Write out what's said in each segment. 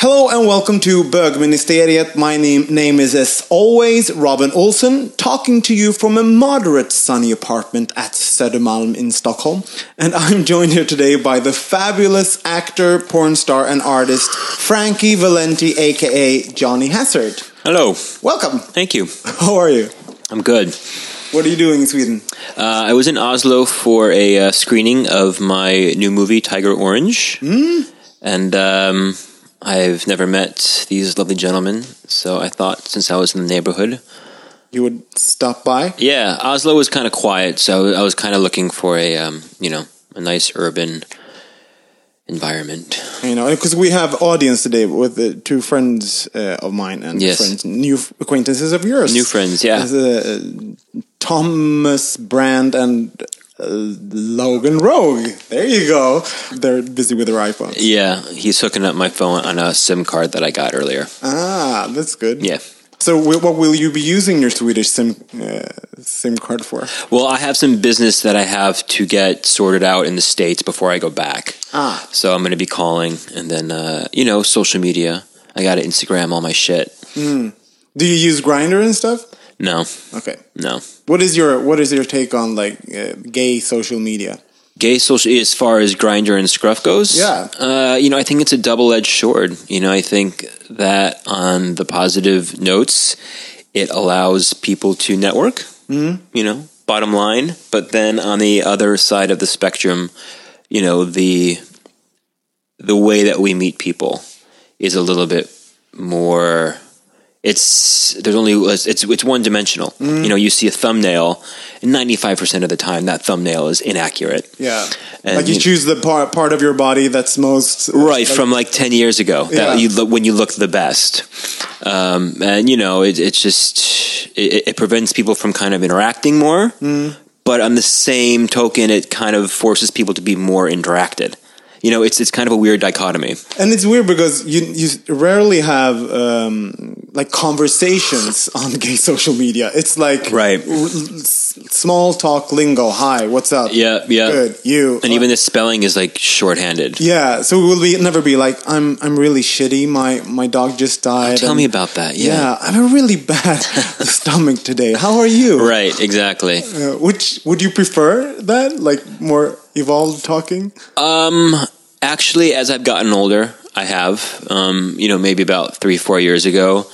Hello and welcome to Bergministeriet. My name, name is as always Robin Olsen, talking to you from a moderate sunny apartment at Södermalm in Stockholm. And I'm joined here today by the fabulous actor, porn star, and artist Frankie Valenti, aka Johnny Hazard. Hello. Welcome. Thank you. How are you? I'm good. What are you doing in Sweden? Uh, I was in Oslo for a uh, screening of my new movie, Tiger Orange. And um, I've never met these lovely gentlemen, so I thought since I was in the neighborhood. You would stop by? Yeah, Oslo was kind of quiet, so I was kind of looking for a, um, you know, a nice urban environment. You know, because we have audience today with uh, two friends uh, of mine and Yes. friends, new acquaintances of yours. New friends, yeah. Uh, Thomas Brand and Logan Rogue. There you go. They're busy with their iPhones. Yeah, he's hooking up my phone on a SIM card that I got earlier. Ah, that's good. Yeah. So, what will you be using your Swedish SIM uh, SIM card for? Well, I have some business that I have to get sorted out in the States before I go back. Ah. So I'm going to be calling and then, uh, you know, social media. I got to Instagram all my shit. Do you use Grindr and stuff? No, Okay. no. What is your What is your take on like uh, gay social media? Gay social, as far as Grindr and Scruff goes, Yeah. Uh, you know, I think it's a double edged sword. You know, I think that on the positive notes, it allows people to network, mm-hmm. you know, bottom line. But then on the other side of the spectrum, you know, the the way that we meet people is a little bit more it's there's only it's it's one dimensional. Mm. You know, you see a thumbnail, and 95% of the time that thumbnail is inaccurate. Yeah. And like you you- choose the part part of your body that's most Right like- from like 10 years ago Yeah. that you look when you look the best. Um, and you know, it, it's just it, it prevents people from kind of interacting more. Mm. But on the same token, it kind of forces people to be more interacted. You know, it's it's kind of a weird dichotomy. And it's weird because you you rarely have um, like conversations on gay social media. It's like Right. small talk lingo. Hi, what's up? Yeah, yeah. Good. You. And even the spelling is like shorthanded. yeah. So it will be never be like I'm I'm really shitty. My my dog just died. Tell and- me about that. Yeah. Yeah. I have a really bad stomach today. How are you? Right, exactly. Uh, which would you prefer that? Like more evolved talking? Um, actually, as I've gotten older, I have. Um, you know, maybe about three, four years ago,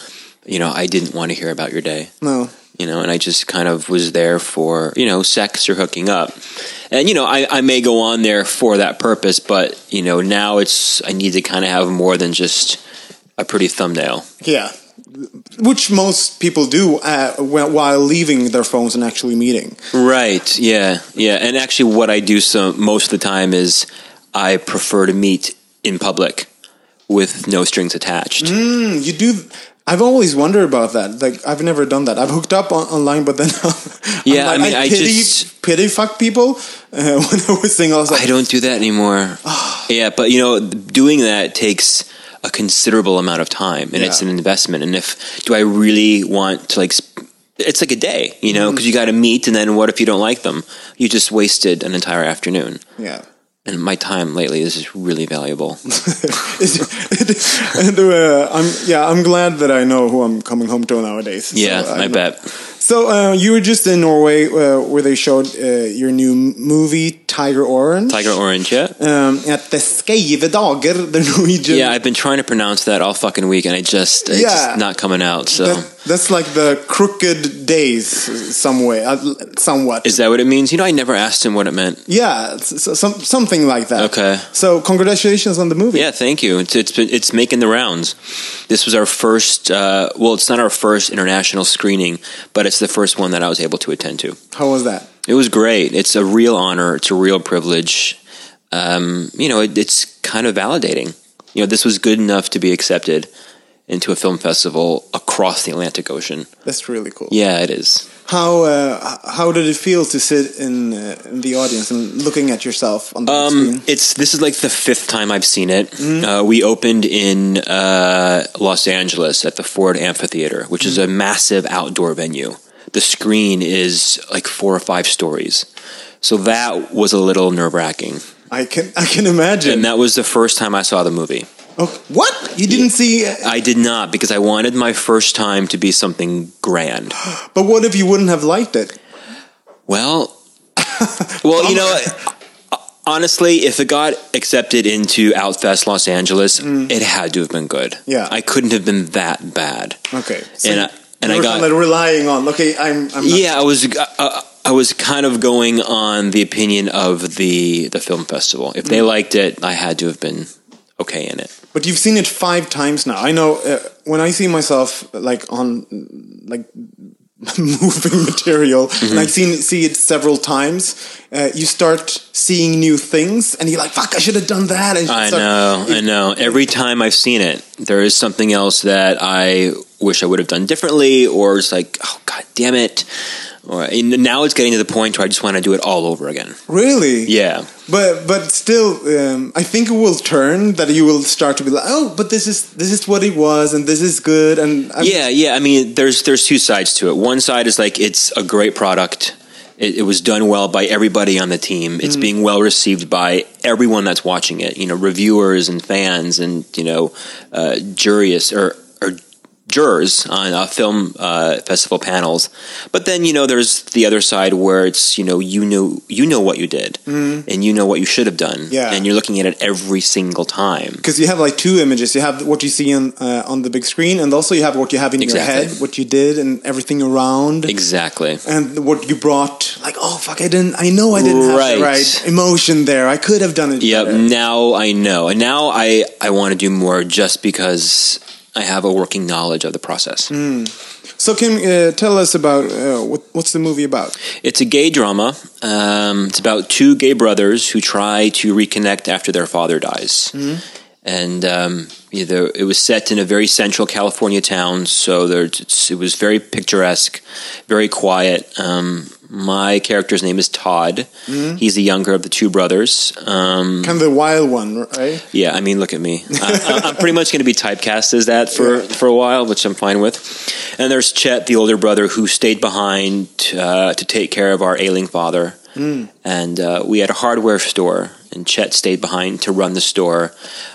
you know, I didn't want to hear about your day. No. You know, and I just kind of was there for you know sex or hooking up, and you know, I, I may go on there for that purpose, but you know, now it's I need to kind of have more than just a pretty thumbnail. Yeah. Which most people do uh, while leaving their phones and actually meeting. Right. Yeah. Yeah. And actually, what I do so most of the time is I prefer to meet in public with no strings attached. Mm, you do. I've always wondered about that. Like I've never done that. I've hooked up on, online, but then Yeah, I'm I mean, I pity, just- pity fuck people uh, when I was single. I was like, I don't do that anymore. yeah, but you know, doing that takes a considerable amount of time, and it's an investment. And if do I really want to like sp- it's like a day, you know, because you got to meet, and then what if you don't like them? You just wasted an entire afternoon. Yeah. And my time lately this is really valuable. and uh, I'm yeah, I'm glad that I know who I'm coming home to nowadays. So yeah, I bet. So uh, you were just in Norway uh, where they showed uh, your new movie Tiger Orange. Tiger Orange, yeah. Um, at the Skeive Dager, the Norwegian. Yeah, I've been trying to pronounce that all fucking week, and I just it's Yeah. just not coming out. So That- that's like the crooked days, some way, uh, somewhat. is that what it means? You know, I never asked him what it meant. yeah, some, something like that. Okay. So congratulations on the movie. Yeah, thank you. It's it's, been, it's making the rounds. This was our first. Uh, well, it's not our first international screening, but it's the first one that I was able to attend to. How was that? It was great. It's a real honor. It's a real privilege. Um, you know, it, it's kind of validating. You know, this was good enough to be accepted into a film festival across the Atlantic Ocean. That's really cool. Yeah, it is. How uh, how did it feel to sit in, uh, in the audience and looking at yourself on the Um, screen? it's this is like the fifth time I've seen it. Uh, we opened in uh, Los Angeles at the Ford Amphitheater, which is a massive outdoor venue. The screen is like four or five stories, so that was a little nerve wracking. I can I can imagine. And that was the first time I saw the movie. Oh, what you didn't see? Uh, I did not because I wanted my first time to be something grand. but what if you wouldn't have liked it? Well, well, you know, honestly, if it got accepted into Outfest Los Angeles, it had to have been good. Mm. Yeah. I couldn't have been that bad. Okay, And I- and I got- kind of relying on. Okay, I'm. I'm Yeah, I was. Uh, I was kind of going on the opinion of the the film festival. If Mm. they liked it, I had to have been okay in it. But you've seen it five times now. I know uh, when I see myself like on like moving material, Mm-hmm. and I've seen see it several times. Uh, you start seeing new things, and you're like, "Fuck! I should have done that." And I start- know, I know. Every time I've seen it, there is something else that I wish I would have done differently, or it's like, oh god damn it. Or now it's getting to the point where I just want to do it all over again. Really? Yeah, But but still, um, I think it will turn that you will start to be like, "Oh, but this is this is what it was, and this is good." And I'm, yeah, yeah. I mean, there's there's two sides to it. One side is like it's a great product. It, it was done well by everybody on the team. It's being well received by everyone that's watching it. You know, reviewers and fans, and you know, uh, juries or or jurors on uh, film uh, festival panels. But then you know, there's the other side where it's you know you know you know what you did, and you know what you should have done, Yeah. and you're looking at it every single time. because you have like two images. You have what you see on uh, on the big screen, and also you have what you have in your head, what you did, and everything around, Exactly. and what you brought. Like, oh fuck, I didn't. I know I didn't have Right. the right emotion there. I could have done it. Yep. better. Now I know, and now I I want to do more just because I have a working knowledge of the process. So, can uh, tell us about uh, what, what's the movie about? It's a gay drama. Um, it's about two gay brothers who try to reconnect after their father dies. And um, either it was set in a very central California town, so there, it's, it was very picturesque, very quiet. Um, my character's name is Todd. He's the younger of the two brothers. Um, Kind of the wild one, right? Yeah, I mean, look at me. I, I'm pretty much going to be typecast as that for, for a while, which I'm fine with. And there's Chet, the older brother, who stayed behind uh, to take care of our ailing father. And uh, we had a hardware store, and Chet stayed behind to run the store.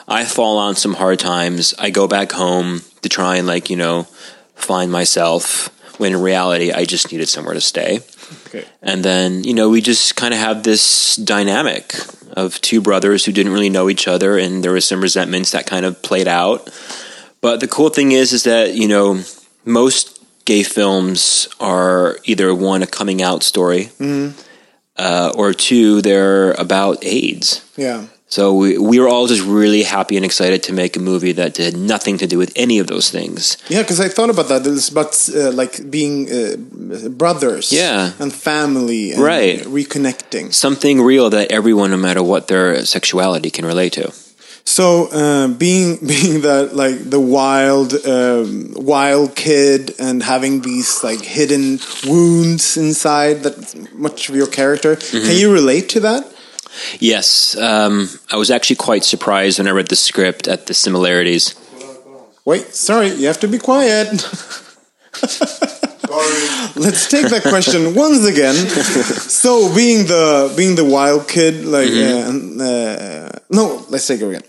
I fall on some hard times. I go back home to try and, like, you know, find myself. When in reality, I just needed somewhere to stay. Okay. And then, you know, we just kind of have this dynamic of two brothers who didn't really know each other, and there was some resentments that kind of played out. But the cool thing is, is that, you know, most gay films are either one, a coming out story, uh, or two, they're about AIDS. Yeah. So we, we were all just really happy and excited to make a movie that had nothing to do with any of those things. Yeah, because I thought about that. It's about uh, like being uh, brothers, Yeah. and family, and Right. Reconnecting. Something real that everyone, no matter what their sexuality, can relate to. So uh, being being that like the wild um, wild kid and having these like hidden wounds inside that much of your character, Mm-hmm. can you relate to that? Yes, um, I was actually quite surprised when I read the script at the similarities. Wait, sorry, you have to be quiet. let's take that question once again. So, being the being the wild kid, like Mm-hmm. uh, uh, no, let's take it again.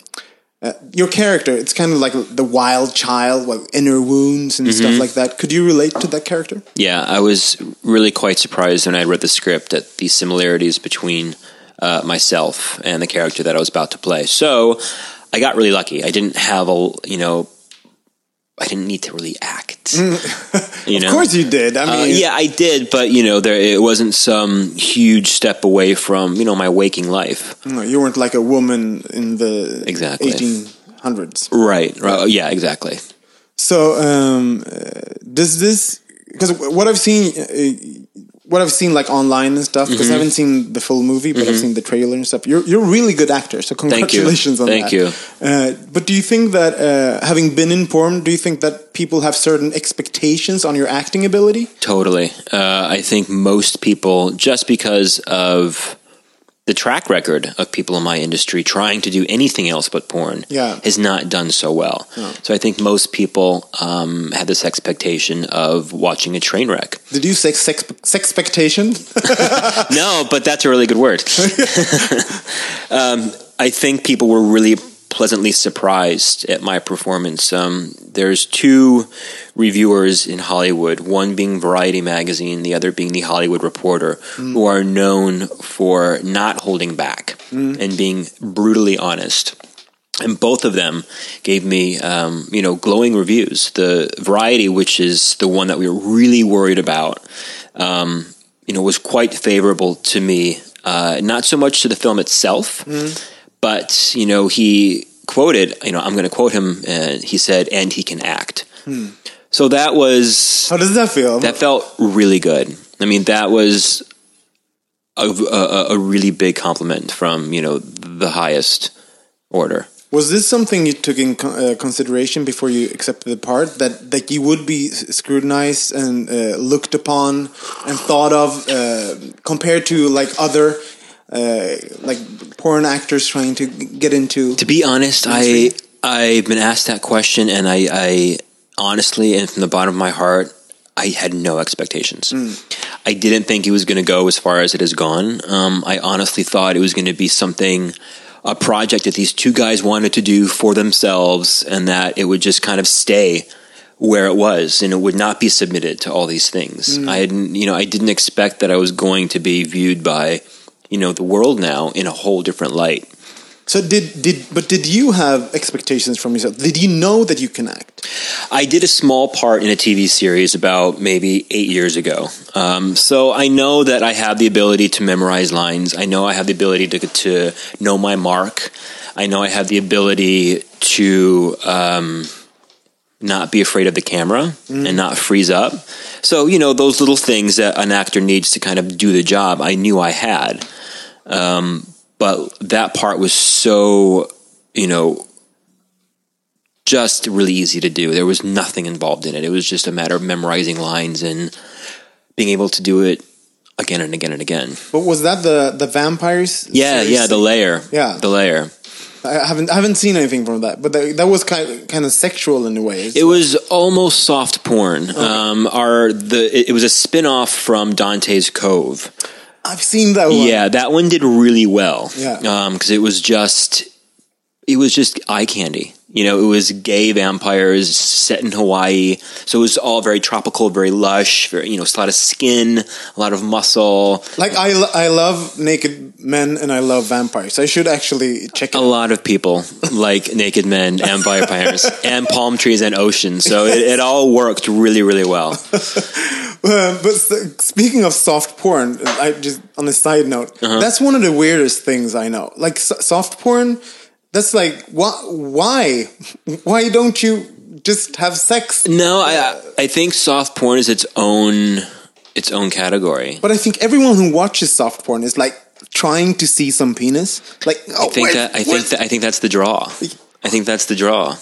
Uh, your character, it's kind of like the wild child, like inner wounds and Mm-hmm. stuff like that. Could you relate to that character? Yeah, I was really quite surprised when I read the script at the similarities between uh, myself and the character that I was about to play. So I got really lucky. I didn't have a, you know, I didn't need to really act. you know? Of course, you did. I Uh, mean, yeah, I did, but you know, there it wasn't some huge step away from you know my waking life. no, you weren't like a woman in the Exactly. 1800s. Right. Right. Yeah. Exactly. So, um, uh, does this because what I've seen, uh, what I've seen like online and stuff, because I haven't seen the full movie, but I've seen the trailer and stuff. You're you're a really good actor, so Thank you. congratulations on Thank that. Thank you. Uh, but do you think that uh, having been in porn, do you think that people have certain expectations on your acting ability? Totally. Uh, I think most people, just because of the track record of people in my industry trying to do anything else but porn, Yeah. has not done so well. So I think most people um, have this expectation of watching a train wreck. Did you say sex expectation? no, but that's a really good word. um, I think people were really pleasantly surprised at my performance. Um, there's two reviewers in Hollywood, one being Variety magazine, the other being the Hollywood Reporter, who are known for not holding back and being brutally honest. And both of them gave me, um, you know, glowing reviews. The Variety, which is the one that we were really worried about, um, you know, was quite favorable to me. Uh, not so much to the film itself, but you know, he quoted, you know, I'm going to quote him, and he said, "And he can act." So that was How does that feel? that felt really good. I mean, that was a, a, a really big compliment from you know the highest order. Was this something you took in uh, consideration before you accepted the part that that you would be scrutinized and uh, looked upon and thought of uh, compared to like other uh, like porn actors trying to get into? To be honest, I I've been asked that question, and I, I honestly and from the bottom of my heart, I had no expectations. I didn't think it was going to go as far as it has gone. Um, I honestly thought it was going to be something, a project that these two guys wanted to do for themselves, and that it would just kind of stay where it was, and it would not be submitted to all these things. I hadn't, you know, I didn't expect that I was going to be viewed by, you know, the world now in a whole different light. So did did but did you have expectations from yourself? Did you know that you can act? I did a small part in a TV series about maybe eight years ago. Um, so I know that I have the ability to memorize lines. I know I have the ability to, to know my mark. I know I have the ability to um, not be afraid of the camera and not freeze up. So, you know, those little things that an actor needs to kind of do the job, I knew I had. Um, but that part was so, you know, just really easy to do. There was nothing involved in it. It was just a matter of memorizing lines and being able to do it again and again and again. But was that the the vampires? Yeah, series? yeah, the Lair. Yeah. The Lair. I haven't I haven't seen anything from that, but that, that was kind of, kind of sexual in a way. It was almost soft porn. Um, our the it, it was a spin-off from Dante's Cove. I've seen that one. Yeah, that one did really well. Yeah. Um, because it was just it was just eye candy. You know, it was gay vampires set in Hawaii, so it was all very tropical, very lush. Very, you know, it's a lot of skin, a lot of muscle. Like I, I love naked men and I love vampires. I should actually check it. A lot of people like naked men and vampires and palm trees and oceans. So it, it all worked really, really well. Uh, but speaking of soft porn, I just on a side note, Uh-huh. that's one of the weirdest things I know. Like soft porn, that's like why? Why? Why don't you just have sex? No, I I think soft porn is its own its own category. But I think everyone who watches soft porn is like trying to see some penis. Like oh, I think that I think that I think that's the draw. I think that's the draw.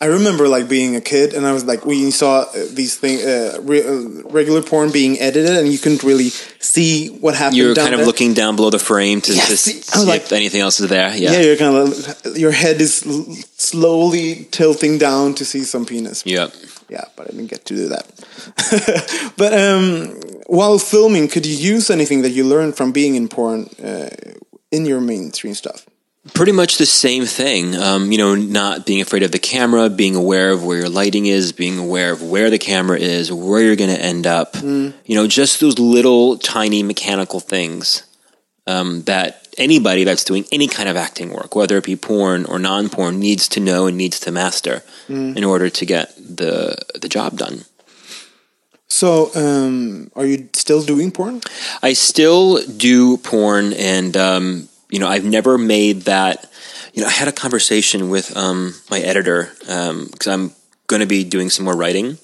I remember like being a kid, and I was like, we saw uh, these thing, uh, re- uh, regular porn being edited, and you couldn't really see what happened. You're down kind of there. looking down below the frame to, Yeah, to see, see, like- if anything else is there. Yeah. Yeah, you're kind of your head is slowly tilting down to see some penis. Yeah. Yeah, but I didn't get to do that. but um, while filming, could you use anything that you learned from being in porn uh, in your mainstream stuff? Pretty much the same thing. Um, you know, not being afraid of the camera, being aware of where your lighting is, being aware of where the camera is, where you're going to end up. You know, just those little tiny mechanical things um, that anybody that's doing any kind of acting work, whether it be porn or non porn, needs to know and needs to master in order to get the the job done. So, um, are you still doing porn? I still do porn, and um, you know, I've never made that. You know, I had a conversation with um, my editor because I'm going to be doing some more writing,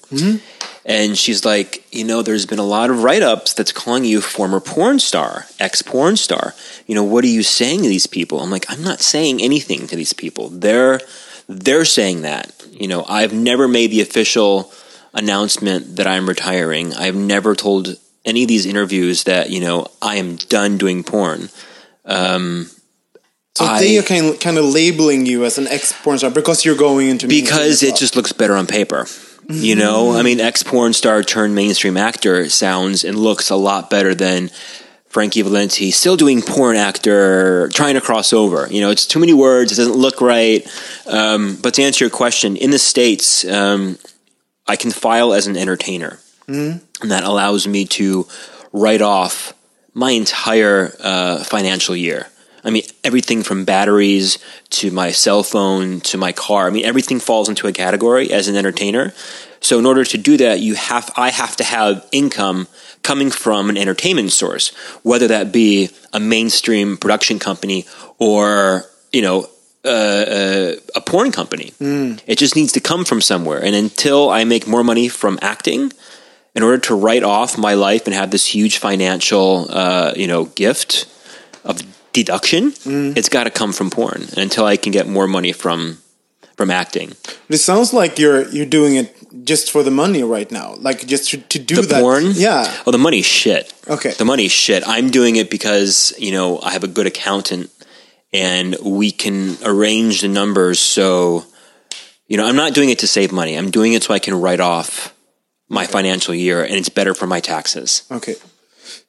and she's like, you know, there's been a lot of write ups that's calling you former porn star, ex porn star. You know, what are you saying to these people? I'm like, I'm not saying anything to these people. They're they're saying that. You know, I've never made the official announcement that I'm retiring. I've never told any of these interviews that you know I am done doing porn. So I- they are kind kind of labeling you as an ex porn star because you're going into because it just looks better on paper. You know, I mean, ex porn star turned mainstream actor sounds and looks a lot better than Frankie Valenti still doing porn actor trying to cross over. You know, it's too many words. It doesn't look right. Um, but to answer your question, in the states, um, I can file as an entertainer, and that allows me to write off my entire uh, financial year. I mean, everything from batteries to my cell phone to my car. I mean, everything falls into a category as an entertainer. So, in order to do that, you have I have to have income coming from an entertainment source, whether that be a mainstream production company or you know uh, uh, a porn company. It just needs to come from somewhere. And until I make more money from acting, in order to write off my life and have this huge financial, uh, you know, gift of deduction, it's got to come from porn. And until I can get more money from from acting, But it sounds like you're you're doing it just for the money right now, like just to, to do the that. porn, Yeah. Oh, the money's shit. Okay. the money's shit. I'm doing it because you know I have a good accountant, and we can arrange the numbers so. You know, I'm not doing it to save money. I'm doing it so I can write off my financial year, and it's better for my taxes. Okay.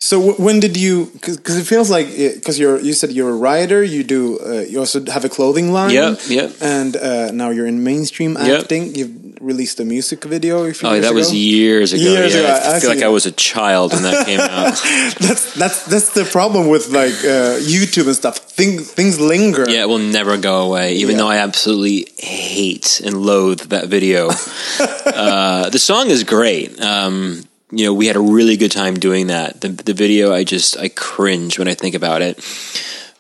So when did you? Because it feels like because you're you said you're a writer. You do. Uh, you also have a clothing line. Yeah, yep. And uh, now you're in mainstream Yep. acting. You've released a music video. A Oh, that was years ago. Years yeah, ago, I I feel like. I was a child when that came out. That's that's that's the problem with like uh, YouTube and stuff. Things things linger. yeah, it will never go away, even Yeah. though I absolutely hate and loathe that video. uh, the song is great. Um, you know, we had a really good time doing that. The, the video, I just I cringe when I think about it.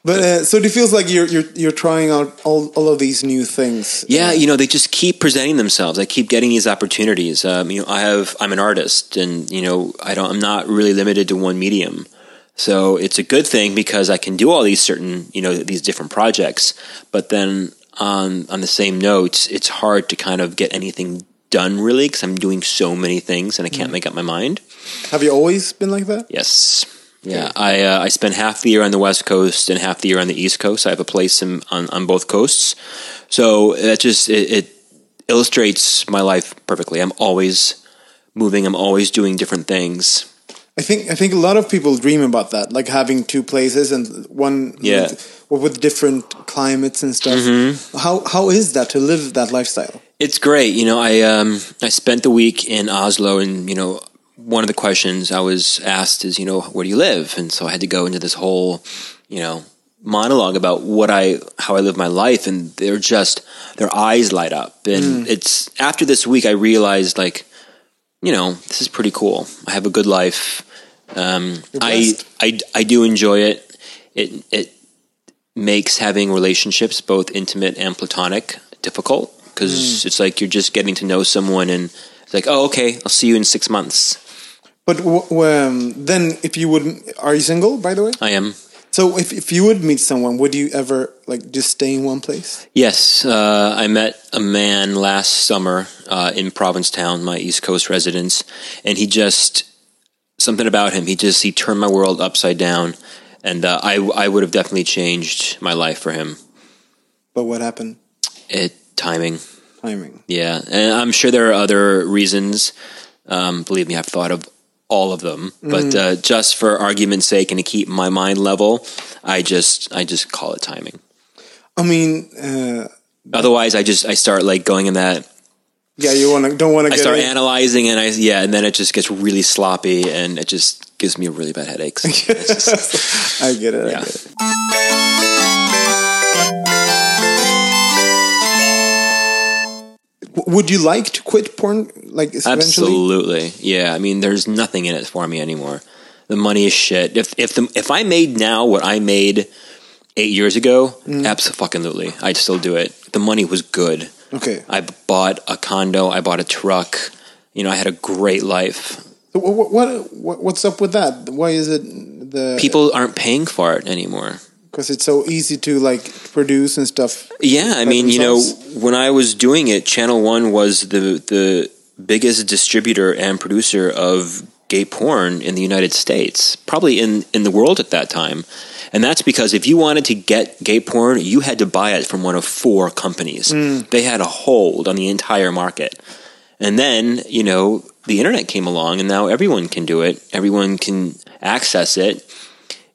But uh, so it feels like you're you're you're trying out all all of these new things. Yeah, you know, they just keep presenting themselves. I keep getting these opportunities. Um, you know, I have I'm an artist, and you know, I don't I'm not really limited to one medium. So it's a good thing because I can do all these certain you know these different projects. But then on on the same note, it's hard to kind of get anything done really because I'm doing so many things and I can't make up my mind. Have you always been like that? Yes. Yeah, I uh, I spend half the year on the west coast and half the year on the east coast. I have a place in, on on both coasts, so that just it, it illustrates my life perfectly. I'm always moving. I'm always doing different things. I think I think a lot of people dream about that, like having two places and one Yeah. with, with different climates and stuff. Mm-hmm. How how is that to live that lifestyle? It's great. You know, I um I spent the week in Oslo, and you know, one of the questions I was asked is, you know, where do you live? And so I had to go into this whole, you know, monologue about what I how I live my life, and they're just their eyes light up. And it's after this week I realized like, you know, this is pretty cool. I have a good life. Um, I. I I do enjoy it. It it makes having relationships both intimate and platonic difficult because it's like you're just getting to know someone and it's like oh okay i'll see you in six months But w- um, then, if you would, are you single? By the way, i am so if if you would meet someone, would you ever like just stay in one place? yes uh, i met a man last summer uh, in provincetown my east coast residence and he just something about him he just he turned my world upside down and uh, I, I would have definitely changed my life for him But what happened? it timing timing. Yeah, and I'm sure there are other reasons. Um, believe me, I've thought of all of them. But uh, just for argument's sake and to keep my mind level, I just I just call it timing. I mean, uh, Otherwise, I just I start like going in that yeah, you want to don't want to I get start analyzing and I yeah, and then it just gets really sloppy and it just gives me a really bad headaches. It's just- I get it. Yeah. I get it. Would you like to quit porn? Like eventually? Absolutely, yeah. I mean, there's nothing in it for me anymore. The money is shit. If if the if I made now what I made eight years ago, Mm. absolutely, I'd still do it. The money was good. Okay. I bought a condo. I bought a truck. You know, I had a great life. What, what what what's up with that? Why is it the People aren't paying for it anymore. Because it's so easy to like produce and stuff. Yeah, I mean, you know, when I was doing it, Channel One was the the biggest distributor and producer of gay porn in the United States, probably in in the world at that time. And that's because if you wanted to get gay porn, you had to buy it from one of four companies. Mm. They had a hold on the entire market. And then, you know, the internet came along and now everyone can do it. Everyone can access it.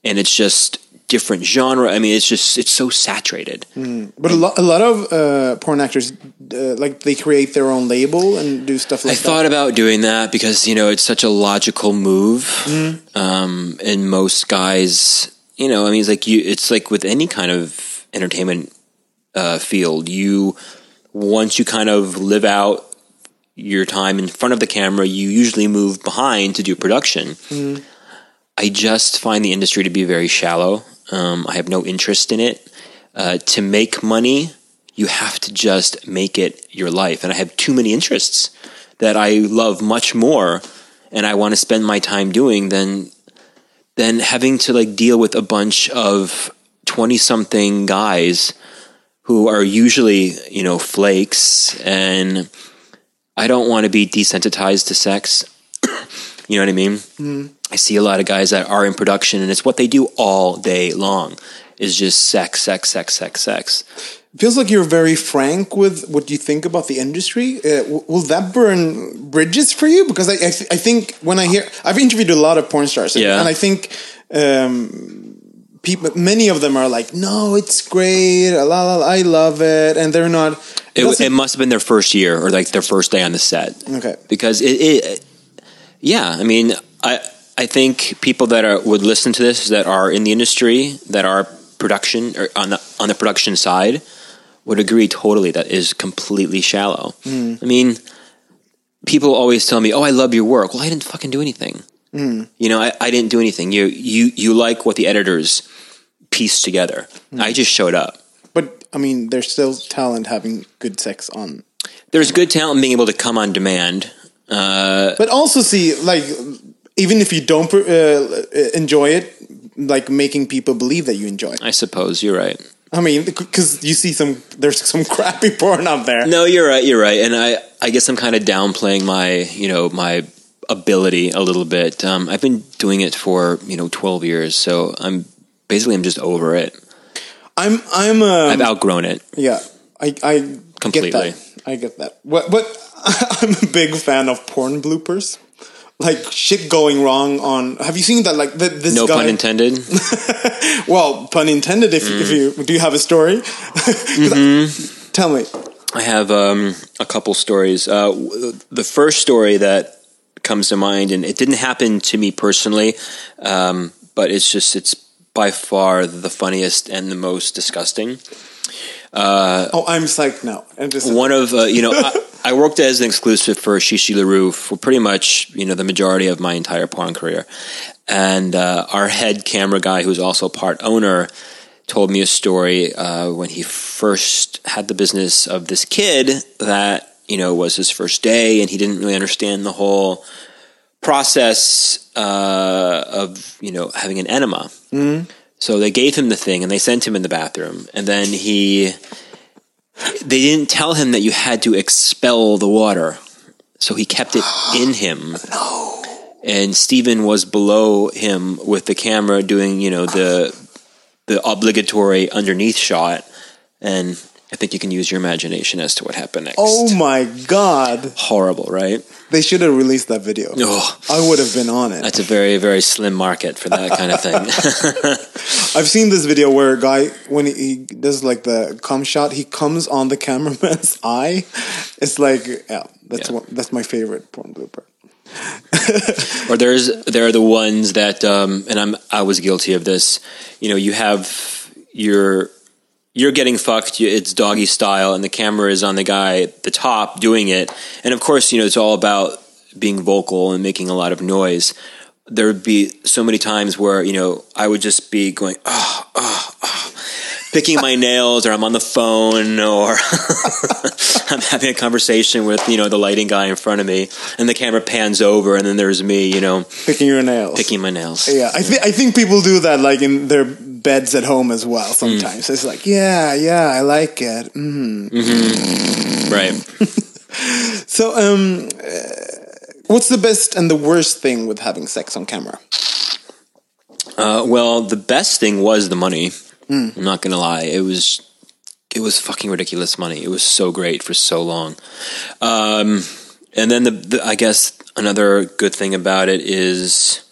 And it's just different genre. I mean, it's just it's so saturated. But a lot a lot of uh, porn actors uh, like they create their own label and do stuff I like that. I thought about doing that because you know it's such a logical move, um, and most guys, you know, I mean, it's like you. It's like with any kind of entertainment uh, field, you once you kind of live out your time in front of the camera, you usually move behind to do production. I just find the industry to be very shallow. Um, I have no interest in it. Uh, to make money, you have to just make it your life. And I have too many interests that I love much more and I want to spend my time doing than than having to like deal with a bunch of 20 something guys who are usually, you know, flakes and I don't want to be desensitized to sex. you know what I mean? I see a lot of guys that are in production and it's what they do all day long is just sex, sex, sex, sex, sex. It feels like you're very frank with what you think about the industry. Uh, will that burn bridges for you? Because I, I, th- I think when I hear, I've interviewed a lot of porn stars, and- Yeah. and I think um, people, many of them are like, "No, it's great, la, la, la, I love it," and they're not. It, doesn't- it must have been their first year or like their first day on the set. Okay. Because it, it yeah, I mean, I I think people that are would listen to this that are in the industry that are production or on the on the production side would agree totally that is completely shallow. Hmm. I mean, people always tell me, "Oh, I love your work." Well, I didn't fucking do anything. Hmm. You know, I, I didn't do anything. You you you like what the editors pieced together. Hmm. I just showed up. but I mean, there's still talent having good sex on. There's good talent being able to come on demand. Uh, But also see, like, even if you don't uh, enjoy it, like making people believe that you enjoy it. I suppose you're right. I mean, because you see some, there's some crappy porn out there. No, you're right. You're right. And I, I guess I'm kind of downplaying my, you know, my ability a little bit. Um, I've been doing it for, you know, 12 years. So I'm basically, I'm just over it. I'm, I'm, I've um, outgrown it. yeah, I, I Completely. Get. I get that. What what I'm a big fan of porn bloopers. Like shit going wrong on. Have you seen that? Like th- this No guy. pun intended. Well, pun intended. If, if you do you have a story, 'Cause I- tell me. I have um, a couple stories. Uh, w- the first story that comes to mind, and it didn't happen to me personally, um, but it's just, it's by far the funniest and the most disgusting. Oh, I'm psyched now. I'm just one of uh, you know I, I worked as an exclusive for Chi Chi LaRue for pretty much you know the majority of my entire porn career, and uh, our head camera guy, who's also part owner, told me a story uh, when he first had the business of this kid that you know was his first day, and he didn't really understand the whole process uh, of you know having an enema. So they gave him the thing and they sent him in the bathroom, and then he they didn't tell him that you had to expel the water, so he kept it in him. No. And Stephen was below him with the camera doing, you know, the the obligatory underneath shot, and I think you can use your imagination as to what happened next. Oh my god. horrible, right? They should have released that video. Oh, I would have been on it. that's a very very slim market for that kind of thing. I've seen this video where a guy when he, he does like the cum shot, he comes on the cameraman's eye. It's like yeah, that's Yeah. one, that's my favorite porn blooper. or there's there are the ones that um, and I'm I was guilty of this. You know, you have your you're getting fucked. It's doggy style, and the camera is on the guy at the top doing it. And of course, you know it's all about being vocal and making a lot of noise. There would be so many times where you know I would just be going, oh, oh, oh, picking my nails, or I'm on the phone, or I'm having a conversation with you know the lighting guy in front of me, and the camera pans over, and then there's me, you know, Picking your nails. picking my nails. Yeah, I think I think people do that like in their beds at home as well. Sometimes it's like, yeah, yeah, I like it. Mm. Right. So, um, uh, what's the best and the worst thing with having sex on camera? Uh, well, the best thing was the money. I'm not gonna lie. It was it was fucking ridiculous money. It was so great for so long. Um, and then the, the I guess another good thing about it is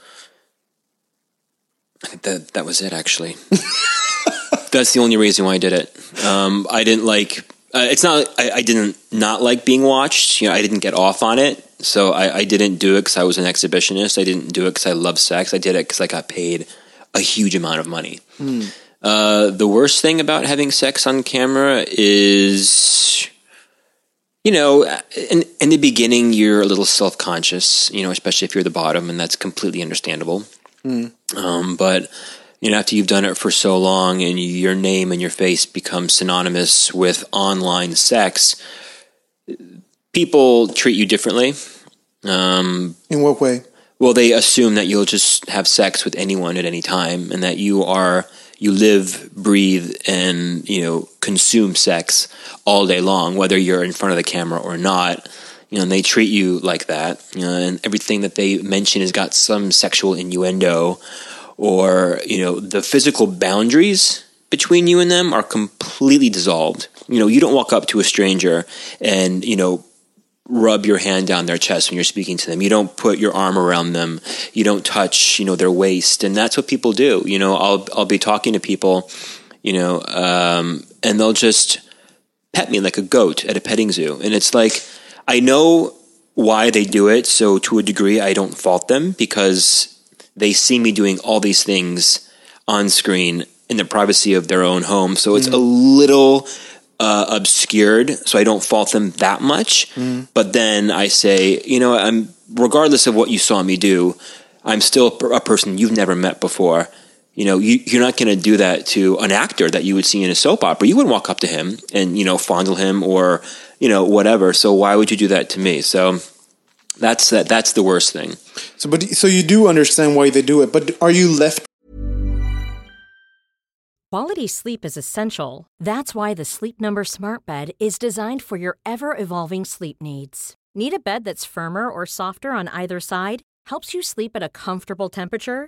that that was it actually. That's the only reason why I did it. Um, I didn't like. Uh, it's not. I, I didn't not like being watched. You know, I didn't get off on it. So I, I didn't do it because I was an exhibitionist. I didn't do it because I love sex. I did it because I got paid a huge amount of money. Uh, the worst thing about having sex on camera is, you know, in, in the beginning, you're a little self conscious, you know, especially if you're the bottom, and that's completely understandable. Um, but, you know, after you've done it for so long and your name and your face become synonymous with online sex, people treat you differently. Um, In what way? well, they assume that you'll just have sex with anyone at any time, and that you are you live, breathe, and you know consume sex all day long, whether you're in front of the camera or not. You know, and they treat you like that. You know, and everything that they mention has got some sexual innuendo, or you know, the physical boundaries between you and them are completely dissolved. You know, you don't walk up to a stranger and you know rub your hand down their chest when you're speaking to them. You don't put your arm around them. You don't touch, you know, their waist, and that's what people do. You know, I'll I'll be talking to people, you know, um, and they'll just pet me like a goat at a petting zoo, and it's like I know why they do it. So to a degree, I don't fault them because they see me doing all these things on screen in the privacy of their own home. So it's a little uh, obscured, so I don't fault them that much. But then I say, you know, I'm regardless of what you saw me do, I'm still a person you've never met before. You know, you, you're not going to do that to an actor that you would see in a soap opera. You wouldn't walk up to him and you know fondle him or you know whatever. So why would you do that to me? So that's that. That's the worst thing. So, but so you do understand why they do it, but are you left? Quality sleep is essential. That's why the Sleep Number Smart Bed is designed for your ever evolving sleep needs. Need a bed that's firmer or softer on either side? Helps you sleep at a comfortable temperature?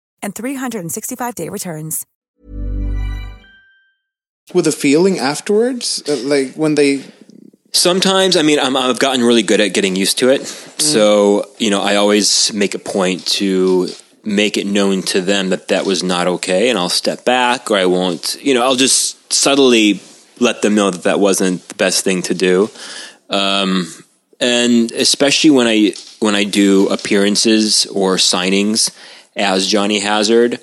and 365-day returns. With a feeling afterwards, uh, like when they Sometimes, I mean, I'm, I've gotten really good at getting used to it. So, you know, I always make a point to make it known to them that that was not okay, and I'll step back, or I won't. You know, I'll just subtly let them know that that wasn't the best thing to do. Um, and especially when I when I do appearances or signings as Johnny Hazard,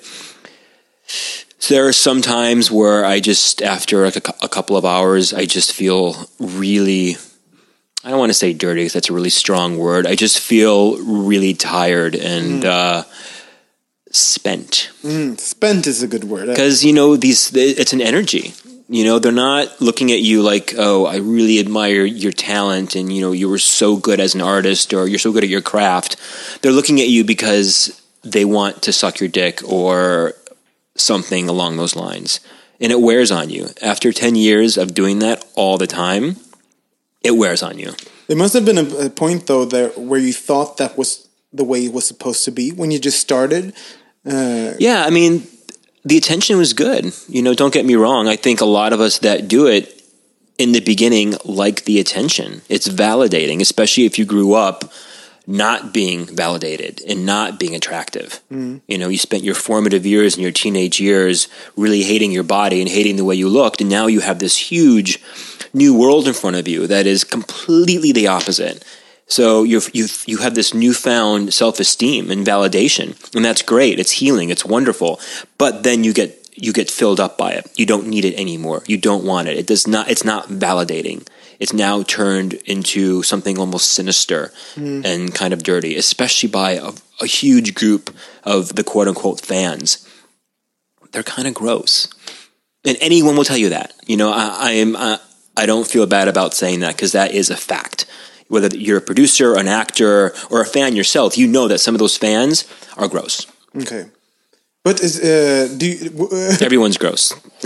so there are some times where I just, after like a, a couple of hours, I just feel really, I don't want to say dirty because that's a really strong word. I just feel really tired and uh, spent. spent is a good word. Because, you know, these, it's an energy. You know, they're not looking at you like, oh, I really admire your talent and, you know, you were so good as an artist or you're so good at your craft. They're looking at you because they want to suck your dick or something along those lines. And it wears on you. After 10 years of doing that all the time, it wears on you. There must have been a, a point though there where you thought that was the way it was supposed to be when you just started. Uh, Yeah, I mean, the attention was good. You know, don't get me wrong. I think a lot of us that do it in the beginning like the attention. It's validating, especially if you grew up not being validated and not being attractive. Mm-hmm. You know, you spent your formative years and your teenage years really hating your body and hating the way you looked, and now you have this huge new world in front of you that is completely the opposite. So you you you have this newfound self esteem and validation, and that's great. It's healing. It's wonderful. But then you get you get filled up by it. You don't need it anymore. You don't want it. It does not. It's not validating. It's now turned into something almost sinister and kind of dirty, especially by a, a huge group of the quote unquote fans. They're kind of gross, and anyone will tell you that. You know, I, I am. Uh, I don't feel bad about saying that because that is a fact whether you're a producer, an actor, or a fan yourself, you know that some of those fans are gross. okay. But is uh, do you, uh, Everyone's gross.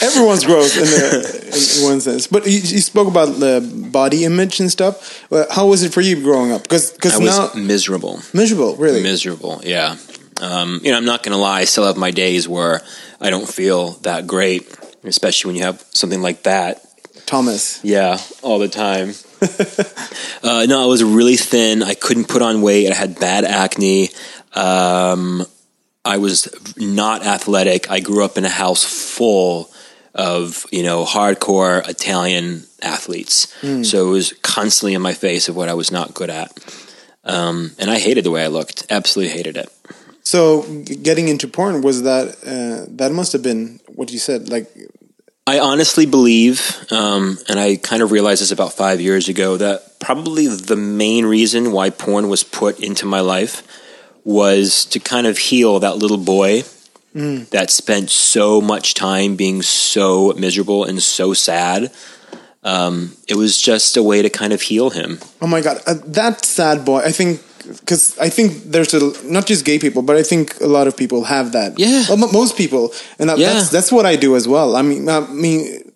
everyone's gross in, the, in one sense? But you, you spoke about the body image and stuff. Uh, how was it for you growing up? Because I was now miserable. miserable, really. Miserable, yeah. Um, you know, I'm not going to lie. I still have my days where I don't feel that great, especially when you have something like that. Thomas. Yeah, all the time. uh, no, I was really thin. I couldn't put on weight. I had bad acne. Um, I was not athletic. I grew up in a house full of you know hardcore Italian athletes, so it was constantly in my face of what I was not good at, um, and I hated the way I looked. Absolutely hated it. So getting into porn was that uh, that must have been what you said. Like I honestly believe, um, and I kind of realized this about five years ago, that probably the main reason why porn was put into my life was to kind of heal that little boy that spent so much time being so miserable and so sad. Um, it was just a way to kind of heal him. Oh my god, uh, that sad boy. I think because I think there's a not just gay people, but I think a lot of people have that. Yeah. well, mo- most people, and that, Yeah. that's that's what I do as well. I mean, I mean,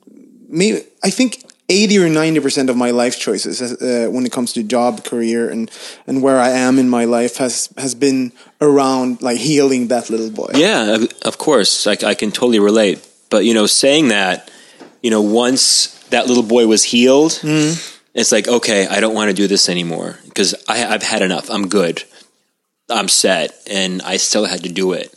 me. I think eighty or ninety percent of my life choices, uh, when it comes to job, career, and and where I am in my life, has has been around like healing that little boy. Yeah, of- course, I, I can totally relate. But you know, saying that, you know, once that little boy was healed, it's like, okay, I don't want to do this anymore because I've had enough. I'm good. I'm set, and I still had to do it.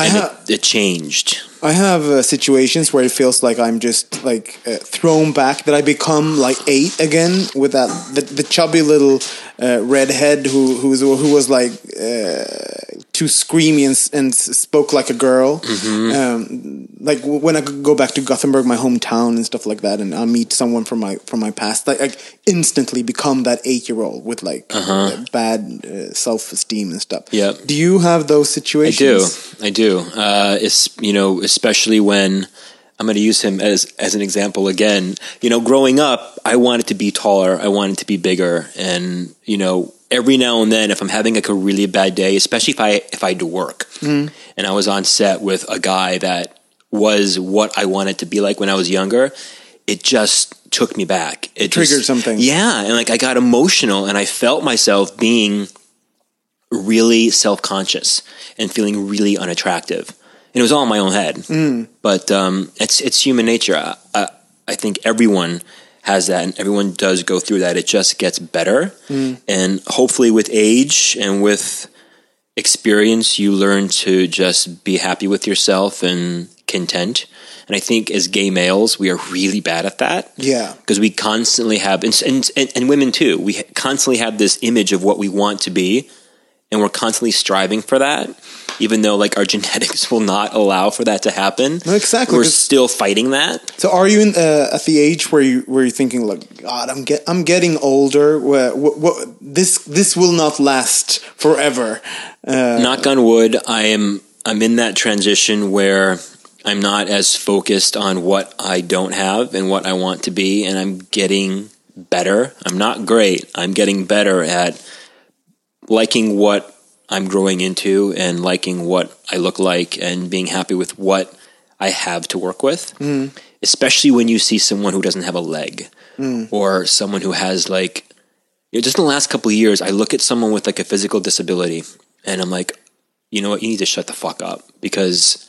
I it, it changed. I have uh, situations where it feels like I'm just like uh, thrown back, that I become like eight again with that the, the chubby little uh, redhead who who was who was like uh, too screamy and, and spoke like a girl. Um, like when I go back to Gothenburg, my hometown, and stuff like that, and I meet someone from my from my past, like I instantly become that eight year old with like uh, bad uh, self esteem and stuff. Yep. Do you have those situations? I do. I do. Uh, it's you know, especially when I'm going to use him as as an example again. You know, growing up, I wanted to be taller. I wanted to be bigger, and you know, every now and then, if I'm having like a really bad day, especially if I if I had to work, and I was on set with a guy that was what I wanted to be like when I was younger, it just took me back. It Triggered just- something. Yeah, and like I got emotional, and I felt myself being really self conscious and feeling really unattractive. And it was all in my own head. Mm. But um, it's it's human nature. I, I, I think everyone has that, and everyone does go through that. It just gets better, Mm. and hopefully, with age and with experience, you learn to just be happy with yourself and content. And I think as gay males, we are really bad at that Yeah. because we constantly have, and, and, and women too, we constantly have this image of what we want to be, and we're constantly striving for that, even though like our genetics will not allow for that to happen. No, exactly, We're still fighting that. So are you in, uh, at the age where you where you're thinking like God, I'm get I'm getting older. Where what, what this this will not last forever. Uh, Knock on wood, I am I'm in that transition where I'm not as focused on what I don't have and what I want to be, and I'm getting better. I'm not great. I'm getting better at liking what I'm growing into and liking what I look like and being happy with what I have to work with. Mm. Especially when you see someone who doesn't have a leg mm. or someone who has like you know, just in the last couple of years, I look at someone with like a physical disability and I'm like, you know what, you need to shut the fuck up because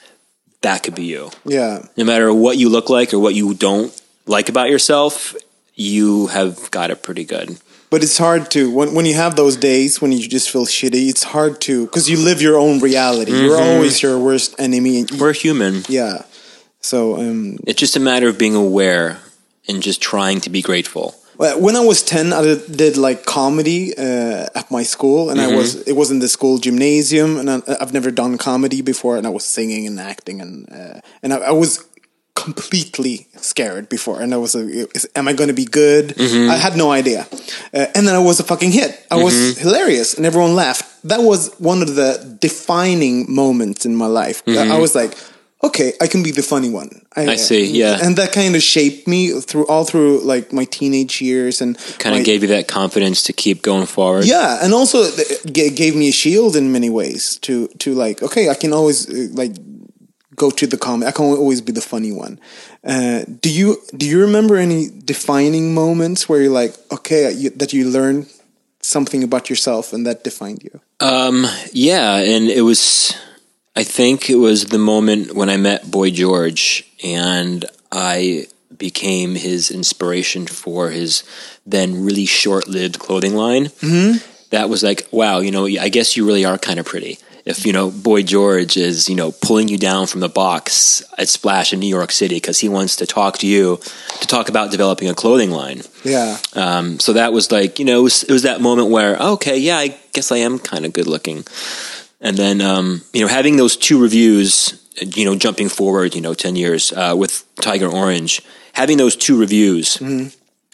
that could be you. yeah. No matter what you look like or what you don't like about yourself, you have got it pretty good. But it's hard to when when you have those days when you just feel shitty. It's hard to because you live your own reality. You're Mm-hmm. always your worst enemy. you- We're human. yeah. So um, It's just a matter of being aware and just trying to be grateful. When I was ten, I did, did like comedy uh, at my school, and I was it was in the school gymnasium, and I, I've never done comedy before, and I was singing and acting, and uh, and I, I was completely scared before, and I was, uh, am I going to be good? I had no idea, uh, and then I was a fucking hit. I was hilarious, and everyone laughed. That was one of the defining moments in my life. I was like. Okay, I can be the funny one. I see, yeah. and that kind of shaped me through all through like my teenage years and Kind of gave you that confidence to keep going forward. yeah and also it gave me a shield in many ways to to like okay i can always uh, like go to the comedy i can always be the funny one uh, do you do you remember any defining moments where you're like okay you, that you learned something about yourself and that defined you Um, yeah, and it was, I think it was the moment when I met Boy George and I became his inspiration for his then really short lived clothing line. Mm-hmm. That was like, wow, you know, I guess you really are kind of pretty. If, you know, Boy George is, you know, pulling you down from the box at Splash in New York City because he wants to talk to you to talk about developing a clothing line. yeah Um, so that was like, you know, it was, it was that moment where, okay, yeah, I guess I am kind of good looking. And then, um, you know, having those two reviews, you know, jumping forward, you know, 10 years uh, with Tiger Orange, having those two reviews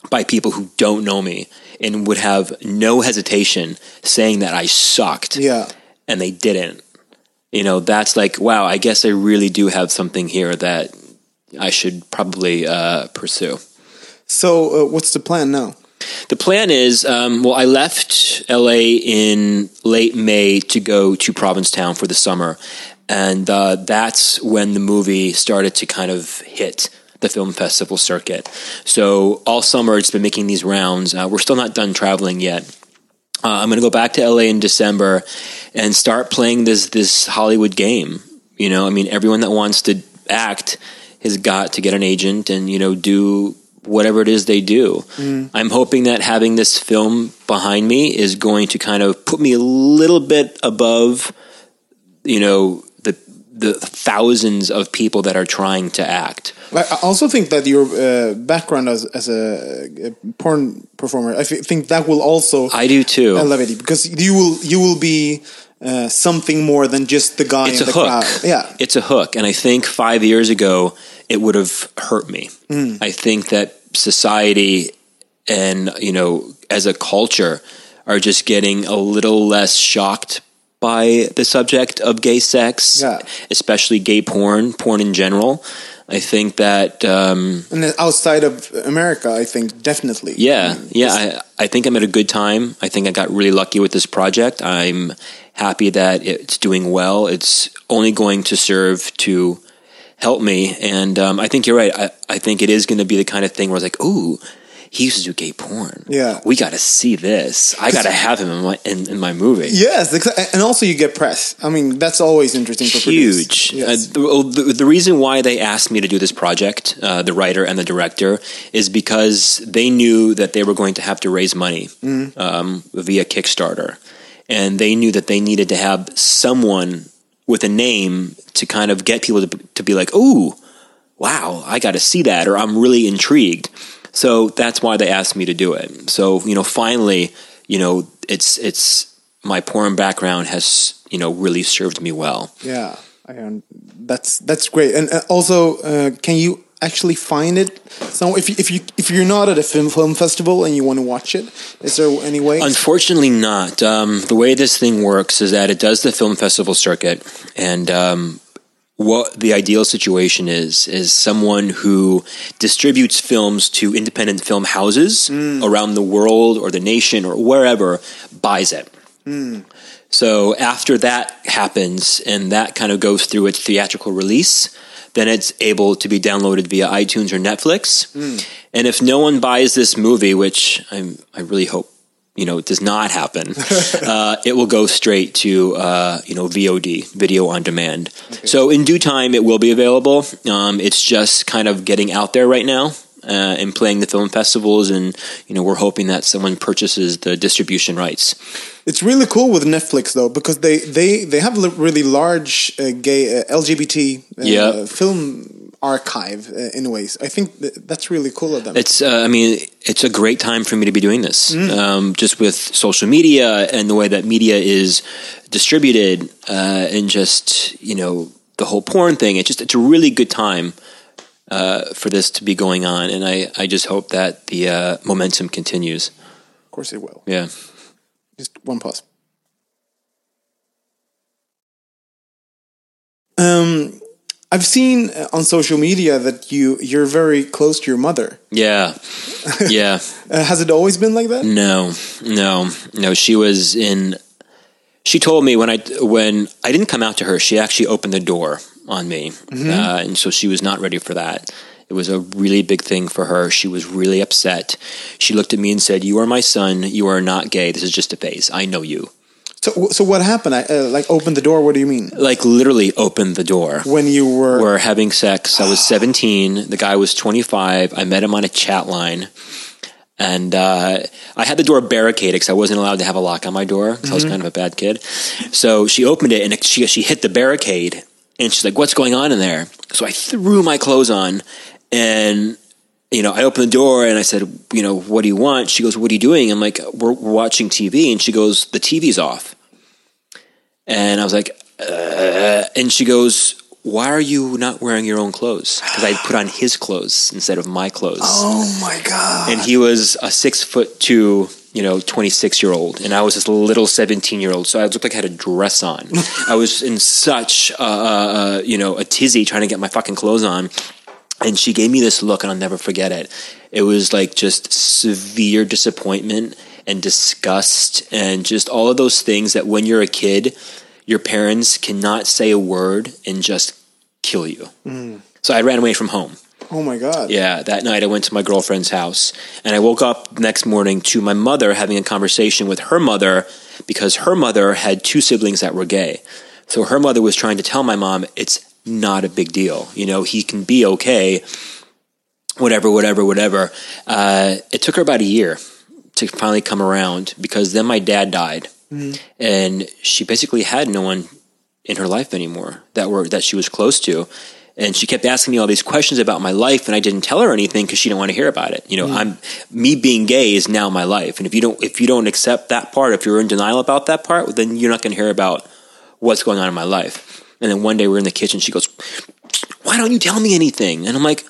by people who don't know me and would have no hesitation saying that I sucked yeah and they didn't. You know, that's like, wow, I guess I really do have something here that I should probably uh, pursue. so uh, what's the plan now The plan is, um, well, I left LA in late May to go to Provincetown for the summer, and uh, that's when the movie started to kind of hit the film festival circuit. So all summer, it's been making these rounds. Uh, we're still not done traveling yet. Uh, I'm going to go back to LA in December and start playing this this Hollywood game. You know, I mean, everyone that wants to act has got to get an agent and you know do whatever it is they do. I'm hoping that having this film behind me is going to kind of put me a little bit above, you know, the thousands of people that are trying to act. I also think that your uh, background as as a, a porn performer, I think that will also I do too. elevate it because you will you will be uh, something more than just the guy it's in a the hook. crowd. Yeah, It's a hook. And I think five years ago, it would have hurt me. I think that society and, you know, as a culture are just getting a little less shocked by the subject of gay sex, Yeah. especially gay porn, porn in general. I think that, um, and outside of America, I think definitely. yeah, Mm, yeah. I, I think I'm at a good time. I think I got really lucky with this project. I'm happy that it's doing well. It's only going to serve to help me. And um, I think you're right. I, I think it is going to be the kind of thing where it's like, ooh, he used to do gay porn. Yeah. we got to see this. I got to have him in my in, in my movie. Yes, and also you get press. I mean, that's always interesting for huge. Yes. Uh, the, the, the reason why they asked me to do this project, uh, the writer and the director, is because they knew that they were going to have to raise money Mm-hmm. um, via Kickstarter, and they knew that they needed to have someone with a name to kind of get people to, to be like, "Ooh, wow, I got to see that," or "I'm really intrigued." So that's why they asked me to do it. So you know, finally, you know, it's it's my porn background has you know really served me well. Yeah, I, that's that's great. And uh, also, uh, can you actually find it? So if you, if you if you're not at a film film festival and you want to watch it, is there any way? Unfortunately, not. Um, the way this thing works is that it does the film festival circuit, and um, what the ideal situation is is someone who distributes films to independent film houses hmm. around the world or the nation or wherever buys it. Hmm. So after that happens and that kind of goes through its theatrical release, then it's able to be downloaded via iTunes or Netflix. Hmm. And if no one buys this movie, which I'm, I really hope you know it does not happen, uh, it will go straight to uh, you know VOD, video on demand. So in due time, it will be available. Um, it's just kind of getting out there right now. Uh, and playing the film festivals, and you know we're hoping that someone purchases the distribution rights. It's really cool with Netflix though because they they they have a really large uh, gay uh, LGBT uh, Yeah. film archive uh, in ways. I think th- that's really cool of them. It's, uh, I mean, it's a great time for me to be doing this. Um, just with social media and the way that media is distributed, uh, and just you know the whole porn thing. It's just it's a really good time uh, for this to be going on, and I I just hope that the uh, momentum continues. of course, it will. Yeah. Just one pause. Um, I've seen uh, on social media that you you're very close to your mother. Yeah, yeah. Uh, has it always been like that? No, no, no. She was in. She told me when I when I didn't come out to her, she actually opened the door on me, uh, and so she was not ready for that. It was a really big thing for her. She was really upset. She looked at me and said, "You are my son. You are not gay. This is just a phase. I know you." So so what happened? I, uh, like open the door. What do you mean? Like literally opened the door. When you were We're having sex. I was 17. The guy was 25. I met him on a chat line. And uh, I had the door barricaded because I wasn't allowed to have a lock on my door because I was kind of a bad kid. So she opened it and she, she hit the barricade and she's like, What's going on in there? So I threw my clothes on and you know, I opened the door and I said, you know, what do you want? She goes, what are you doing? I'm like, we're, we're watching TV. And she goes, the TV's off. And I was like, uh, and she goes, why are you not wearing your own clothes? Because I put on his clothes instead of my clothes. Oh my god! And he was a six foot two, you know, 26 year old. And I was this little 17 year old. So I looked like I had a dress on. I was in such, uh, uh, you know, a tizzy trying to get my fucking clothes on. And she gave me this look, and I'll never forget it. It was like just severe disappointment and disgust, and just all of those things that when you're a kid, your parents cannot say a word and just kill you. Mm. So I ran away from home. Oh my god! Yeah, that night I went to my girlfriend's house and I woke up the next morning to my mother having a conversation with her mother because her mother had two siblings that were gay. So her mother was trying to tell my mom it's not a big deal. You know, he can be okay, whatever, whatever, whatever. Uh, it took her about a year to finally come around because then my dad died. And she basically had no one in her life anymore that were that she was close to. And she kept asking me all these questions about my life and i didn't tell her anything because she didn't want to hear about it. You know i'm me being gay is now my life. And if you don't if you don't accept that part if you're in denial about that part then you're not going to hear about what's going on in my life and then one day we're in the kitchen she goes why don't you tell me anything? And i'm like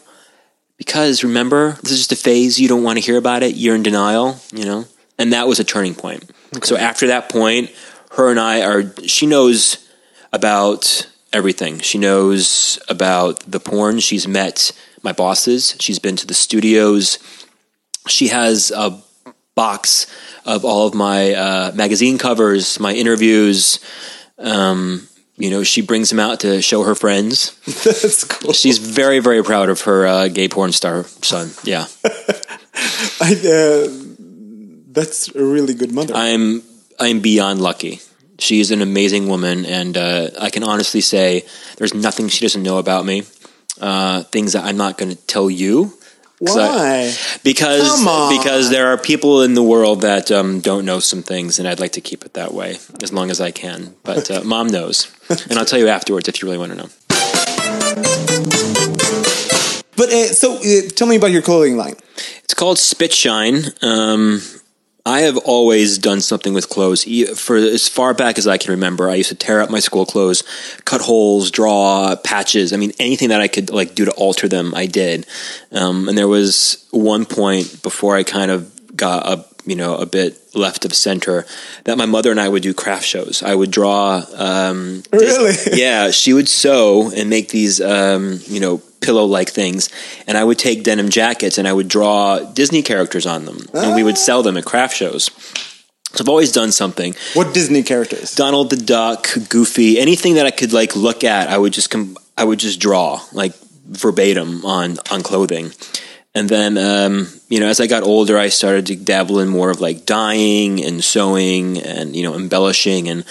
because remember this is just a phase you don't want to hear about it. You're in denial you know? And that was a turning point. So after that point her and i are she knows about everything. She knows about the porn. She's met my bosses. She's been to the studios. She has a box of all of my uh, magazine covers my interviews um, you know, she brings him out to show her friends. That's cool. She's very, very proud of her uh, gay porn star son. Yeah, I, uh, that's a really good mother. I'm I'm beyond lucky. She's an amazing woman, and uh, I can honestly say there's nothing she doesn't know about me. Uh, things that I'm not going to tell you. 'Cause I- Why? because because there are people in the world that um, don't know some things, and I'd like to keep it that way as long as I can. But uh, mom knows, and I'll tell you afterwards if you really want to know. But uh, so, uh, tell me about your clothing line. It's called Spit Shine. Um, I have always done something with clothes for as far back as I can remember. I used to tear up my school clothes, cut holes, draw patches. I mean, anything that I could like do to alter them, I did. Um, and there was one point before I kind of got a you know a bit left of center that my mother and I would do craft shows. I would draw. Um, Really? yeah, she would sew and make these, um, you know, pillow-like things, and I would take denim jackets and I would draw Disney characters on them, and we would sell them at craft shows. So I've always done something. What Disney characters? Donald the Duck, Goofy, anything that I could like look at, I would just com- I would just draw like verbatim on on clothing. And then, um, you know, as I got older, I started to dabble in more of like dyeing and sewing and you know embellishing, and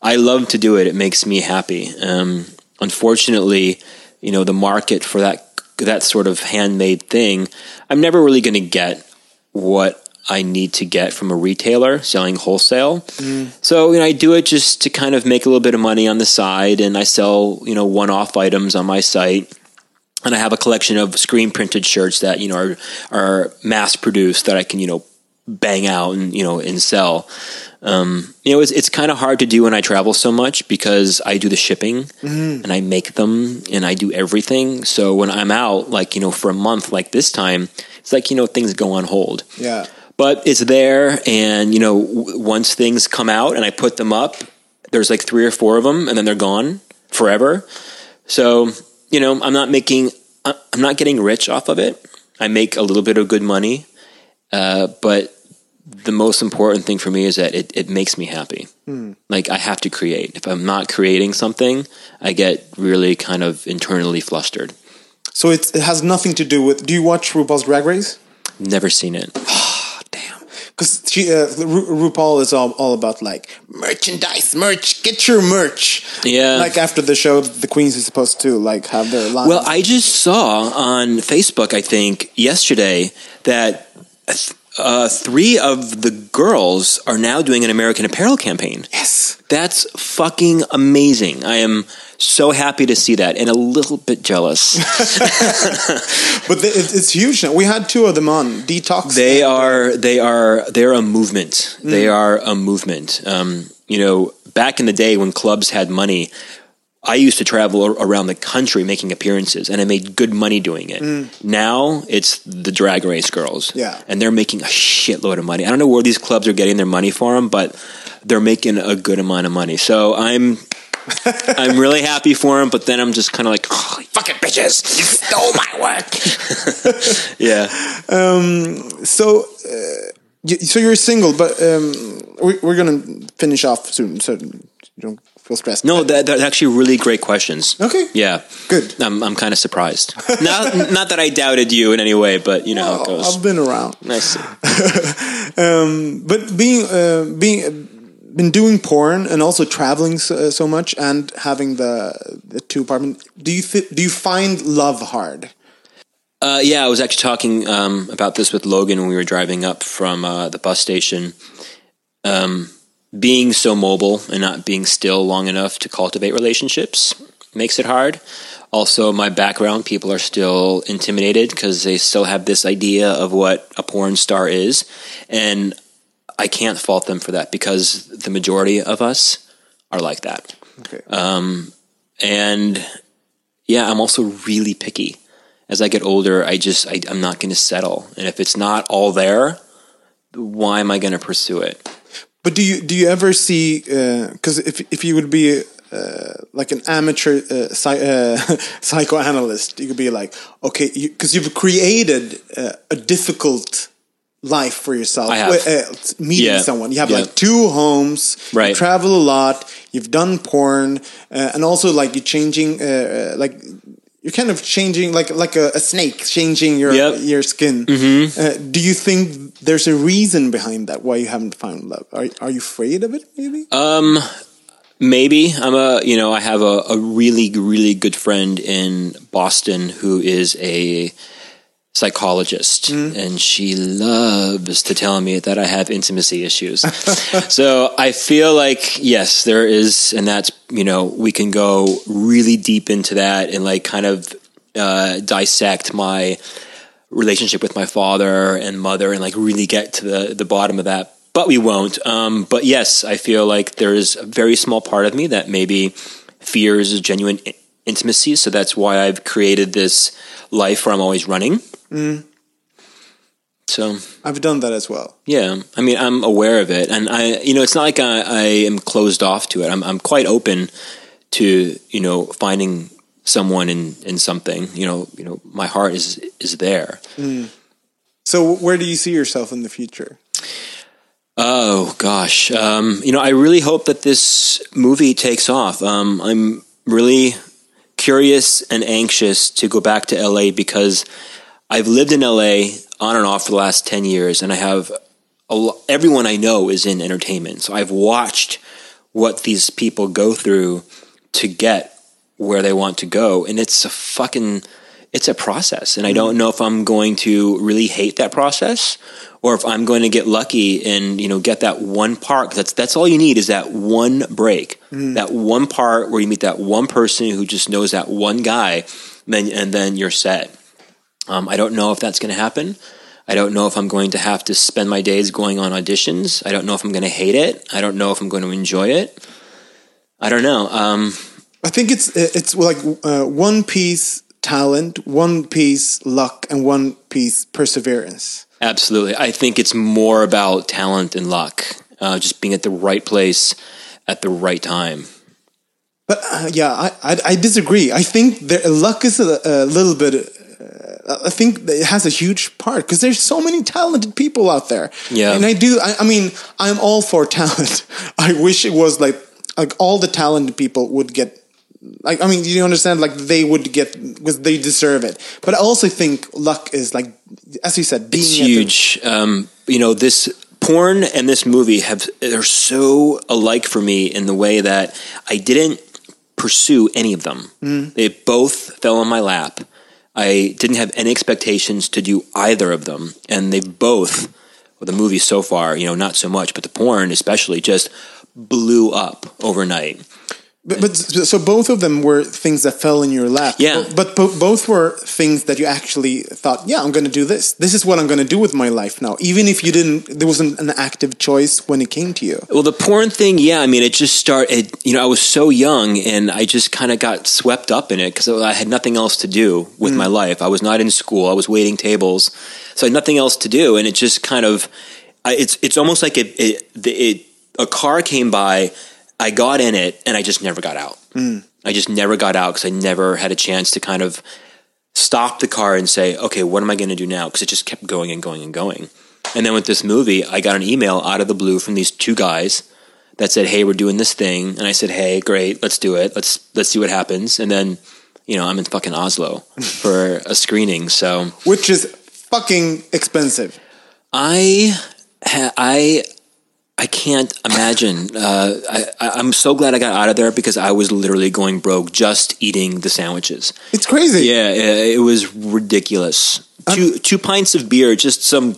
I love to do it. It makes me happy. Um, unfortunately, you know, the market for that that sort of handmade thing, I'm never really going to get what I need to get from a retailer selling wholesale. Mm. So, you know, I do it just to kind of make a little bit of money on the side and I sell, you know, one-off items on my site. And I have a collection of screen printed shirts that, you know, are are mass produced that I can, you know, bang out and, you know, and sell. Um, you know, it's, it's kind of hard to do when I travel so much because I do the shipping and I make them and I do everything. So when I'm out, like, you know, for a month like this time, it's like, you know, things go on hold Yeah. but it's there and you know w- once things come out and i put them up there's like three or four of them and then they're gone forever so you know i'm not making I- i'm not getting rich off of it i make a little bit of good money uh, but the most important thing for me is that it, it makes me happy like i have to create if i'm not creating something i get really kind of internally flustered So it's, it has nothing to do with. Do you watch RuPaul's Drag Race? never seen it Damn. Because she, uh, Ru- RuPaul is all, all about like merchandise, merch, get your merch. Yeah. Like after the show, the queens are supposed to like have their line. Well, I just saw on Facebook, I think, yesterday that uh, three of the girls are now doing an American Apparel campaign. yes. That's fucking amazing. I am so happy to see that and a little bit jealous. But the, it, it's huge now. We had two of them on Detox. they are they are they're a movement. They are a movement. Um, you know, back in the day when clubs had money, I used to travel around the country making appearances, and I made good money doing it. Now it's the drag race girls, Yeah. and they're making a shitload of money. I don't know where these clubs are getting their money for them, but they're making a good amount of money. So I'm. I'm really happy for them, but then I'm just kind of like, oh, fucking bitches! You stole my work. yeah, Um, So, uh, so you're single, but um, we, we're gonna finish off soon, so you don't feel stressed. No, that, that's actually really great questions. Okay. Yeah. Good. I'm, I'm kind of surprised. not, not that I doubted you in any way, but you know how it Oh, goes. I've been around. Nice. Um, but being uh, being been doing porn and also traveling so, uh, so much and having the the two apartment. Do you do you find love hard? Uh, yeah, I was actually talking um, about this with Logan when we were driving up from uh, the bus station. Um, being so mobile and not being still long enough to cultivate relationships makes it hard. Also, my background, people are still intimidated because they still have this idea of what a porn star is. And I can't fault them for that because the majority of us are like that. Okay. Um, and yeah, I'm also really picky. As I get older, I just I, I'm not going to settle, and if it's not all there, why am I going to pursue it? But do you do you ever see? Because if if you would be uh, like an amateur uh, psy- uh, psychoanalyst, you could be like, okay, because you, have created uh, a difficult life for yourself. I have. Uh, meeting Yeah. someone. You have Yeah. like two homes. You Right. travel a lot. You've done porn, uh, and also like you're changing, uh, uh, like you're kind of changing, like like a, a snake changing your Yep. Mm-hmm. your skin. Uh, do you think there's a reason behind that? Why you haven't found love? Are are you afraid of it? Maybe. Um, maybe I'm a you know I have a, a really really good friend in Boston who is a psychologist and she loves to tell me that I have intimacy issues. so I feel like yes there is and that's you know we can go really deep into that and like kind of uh, dissect my relationship with my father and mother and like really get to the the bottom of that but we won't. Um but yes i feel like there is a very small part of me that maybe fears genuine intimacy so that's why i've created this life where i'm always running so I've done that as well. yeah i mean i'm aware of it and i you know it's not like i, I am closed off to it I'm, I'm quite open to you know finding someone in in something you know you know my heart is is there So where do you see yourself in the future? Oh gosh, um, you know, I really hope that this movie takes off. Um, I'm really curious and anxious to go back to LA because I've lived in LA on and off for the last ten years, and I have a lo- everyone I know is in entertainment, so I've watched what these people go through to get where they want to go, and it's a fucking it's a process, and I don't know if I'm going to really hate that process or if I'm going to get lucky and you know get that one part. That's that's all you need is that one break, mm-hmm. that one part where you meet that one person who just knows that one guy, and then and then you're set. Um, I don't know if that's going to happen. I don't know if I'm going to have to spend my days going on auditions. I don't know if I'm going to hate it. I don't know if I'm going to enjoy it. I don't know. Um, I think it's it's like uh, one piece talent, one piece luck, and one piece perseverance. Absolutely. I think it's more about talent and luck, uh, just being at the right place at the right time. But uh, yeah, I, I I disagree. I think there, luck is a, a little bit. I think that it has a huge part because there's so many talented people out there. Yeah. and I do. I, I mean, I'm all for talent. I wish it was like like all the talented people would get. Like I mean, you understand? Like they would get because they deserve it. But I also think luck is like, as you said, being It's at the- huge. Um, you know, this porn and this movie have they're so alike for me in the way that I didn't pursue any of them. They both fell on my lap. I didn't have any expectations to do either of them, and they've both. Well, the movie so far, you know, not so much, but the porn especially just blew up overnight. But, but so both of them were things that fell in your lap. Yeah. But, but both were things that you actually thought, yeah, I'm going to do this. This is what I'm going to do with my life now. Even if you didn't, there wasn't an active choice when it came to you. Well, the porn thing, yeah. I mean, it just started. You know, I was so young, and I just kind of got swept up in it because I had nothing else to do with my mm. life. I was not in school. I was waiting tables, so I had nothing else to do, and it just kind of. I, it's it's almost like it, it, it. A car came by. I got in it, and I just never got out. Hmm. I just never got out because I never had a chance to kind of stop the car and say, okay, what am I going to do now? Because it just kept going and going and going. And then with this movie, I got an email out of the blue from these two guys that said, "Hey, we're doing this thing," and I said, "Hey, great, let's do it. Let's let's see what happens." And then, you know, I'm in fucking Oslo for a screening, so Which is fucking expensive. I ha- I I can't imagine. Uh, I, I I'm so glad I got out of there because I was literally going broke just eating the sandwiches. It's crazy. Yeah, it it was ridiculous. Two two pints of beer, just some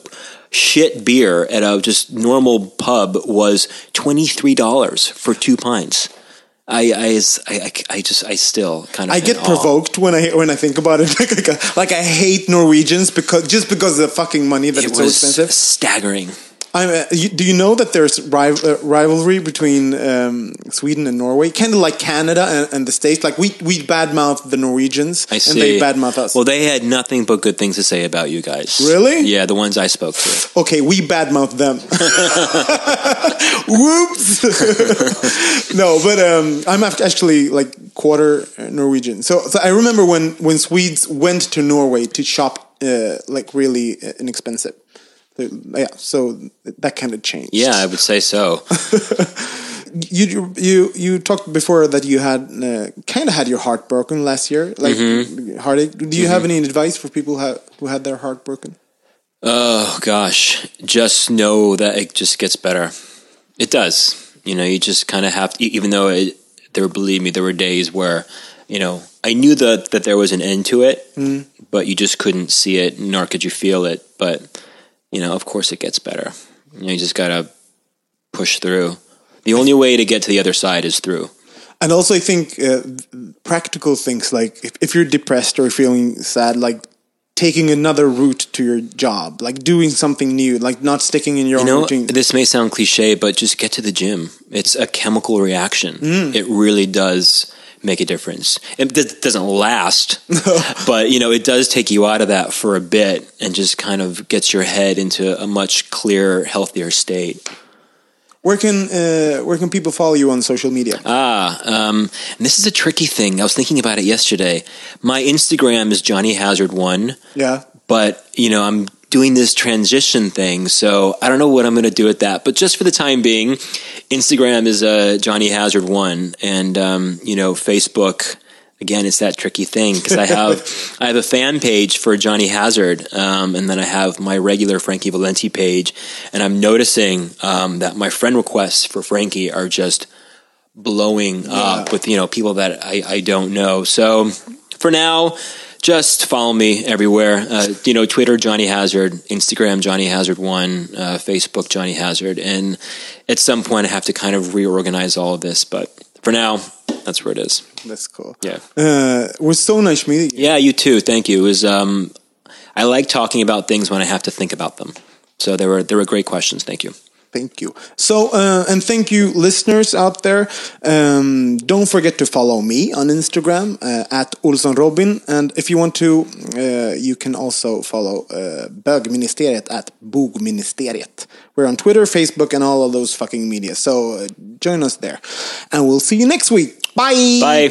shit beer at a just normal pub was twenty three dollars for two pints. I I, I I just I still kind of I get provoked when I when I think about it. like, like, like I hate Norwegians because just because of the fucking money that It it's so was expensive. staggering. I'm, uh, you, do you know that there's rival, uh, rivalry between um, Sweden and Norway, kind of like Canada and, and the States? Like we we badmouth the Norwegians, I see. and they badmouth us. Well, they had nothing but good things to say about you guys. Really? Yeah, the ones I spoke to. okay, we badmouth them. Whoops. no, but um, I'm actually like quarter Norwegian. So, so I remember when when Swedes went to Norway to shop uh, like really uh, inexpensive. Yeah, so that kind of changed. Yeah, I would say so. you you you talked before that you had uh, kind of had your heart broken last year, like Mm-hmm. heartache. Do you have any advice for people who, who had their heart broken? Oh gosh, just know that it just gets better. It does. You know, you just kind of have to. Even though it, there, believe me, there were days where, you know, I knew that that there was an end to it, but you just couldn't see it, nor could you feel it. But you know, of course, it gets better. You know, you just gotta push through. The only way to get to the other side is through. And also, I think uh, practical things like if, if you're depressed or feeling sad, like taking another route to your job, like doing something new, like not sticking in your You own know, routine. this may sound cliche, but just get to the gym. It's a chemical reaction. Mm. It really does make a difference. It d- doesn't last, but you know, it does take you out of that for a bit and just kind of gets your head into a much clearer, healthier state. Where can uh, where can people follow you on social media? Ah, um, and this is a tricky thing. I was thinking about it yesterday. My Instagram is Johnny Hazard One. yeah, but you know i'm doing this transition thing so i don't know what i'm going to do with that but just for the time being instagram is uh, johnny hazard one and um, you know facebook again it's that tricky thing because i have i have a fan page for johnny hazard um, and then i have my regular frankie valenti page and i'm noticing um, that my friend requests for frankie are just blowing up with you know people that I, I don't know. So for now, just follow me everywhere. Uh, you know, Twitter Johnny Hazard, Instagram Johnny Hazard One, uh, Facebook Johnny Hazard, and at some point I have to kind of reorganize all of this. But for now, that's where it is. that's cool. Yeah, Uh, it was so nice meeting you. yeah. You too. Thank you. It was. Um, I like talking about things when I have to think about them. So there were there were great questions. Thank you. Thank you. So, uh, and thank you, listeners out there. Um, don't forget to follow me on Instagram uh, at Olsson Robin, and if you want to, uh, you can also follow uh, Bögministeriet at Bogministeriet. We're on Twitter, Facebook, and all of those fucking media. So uh, join us there, and we'll see you next week. Bye. Bye.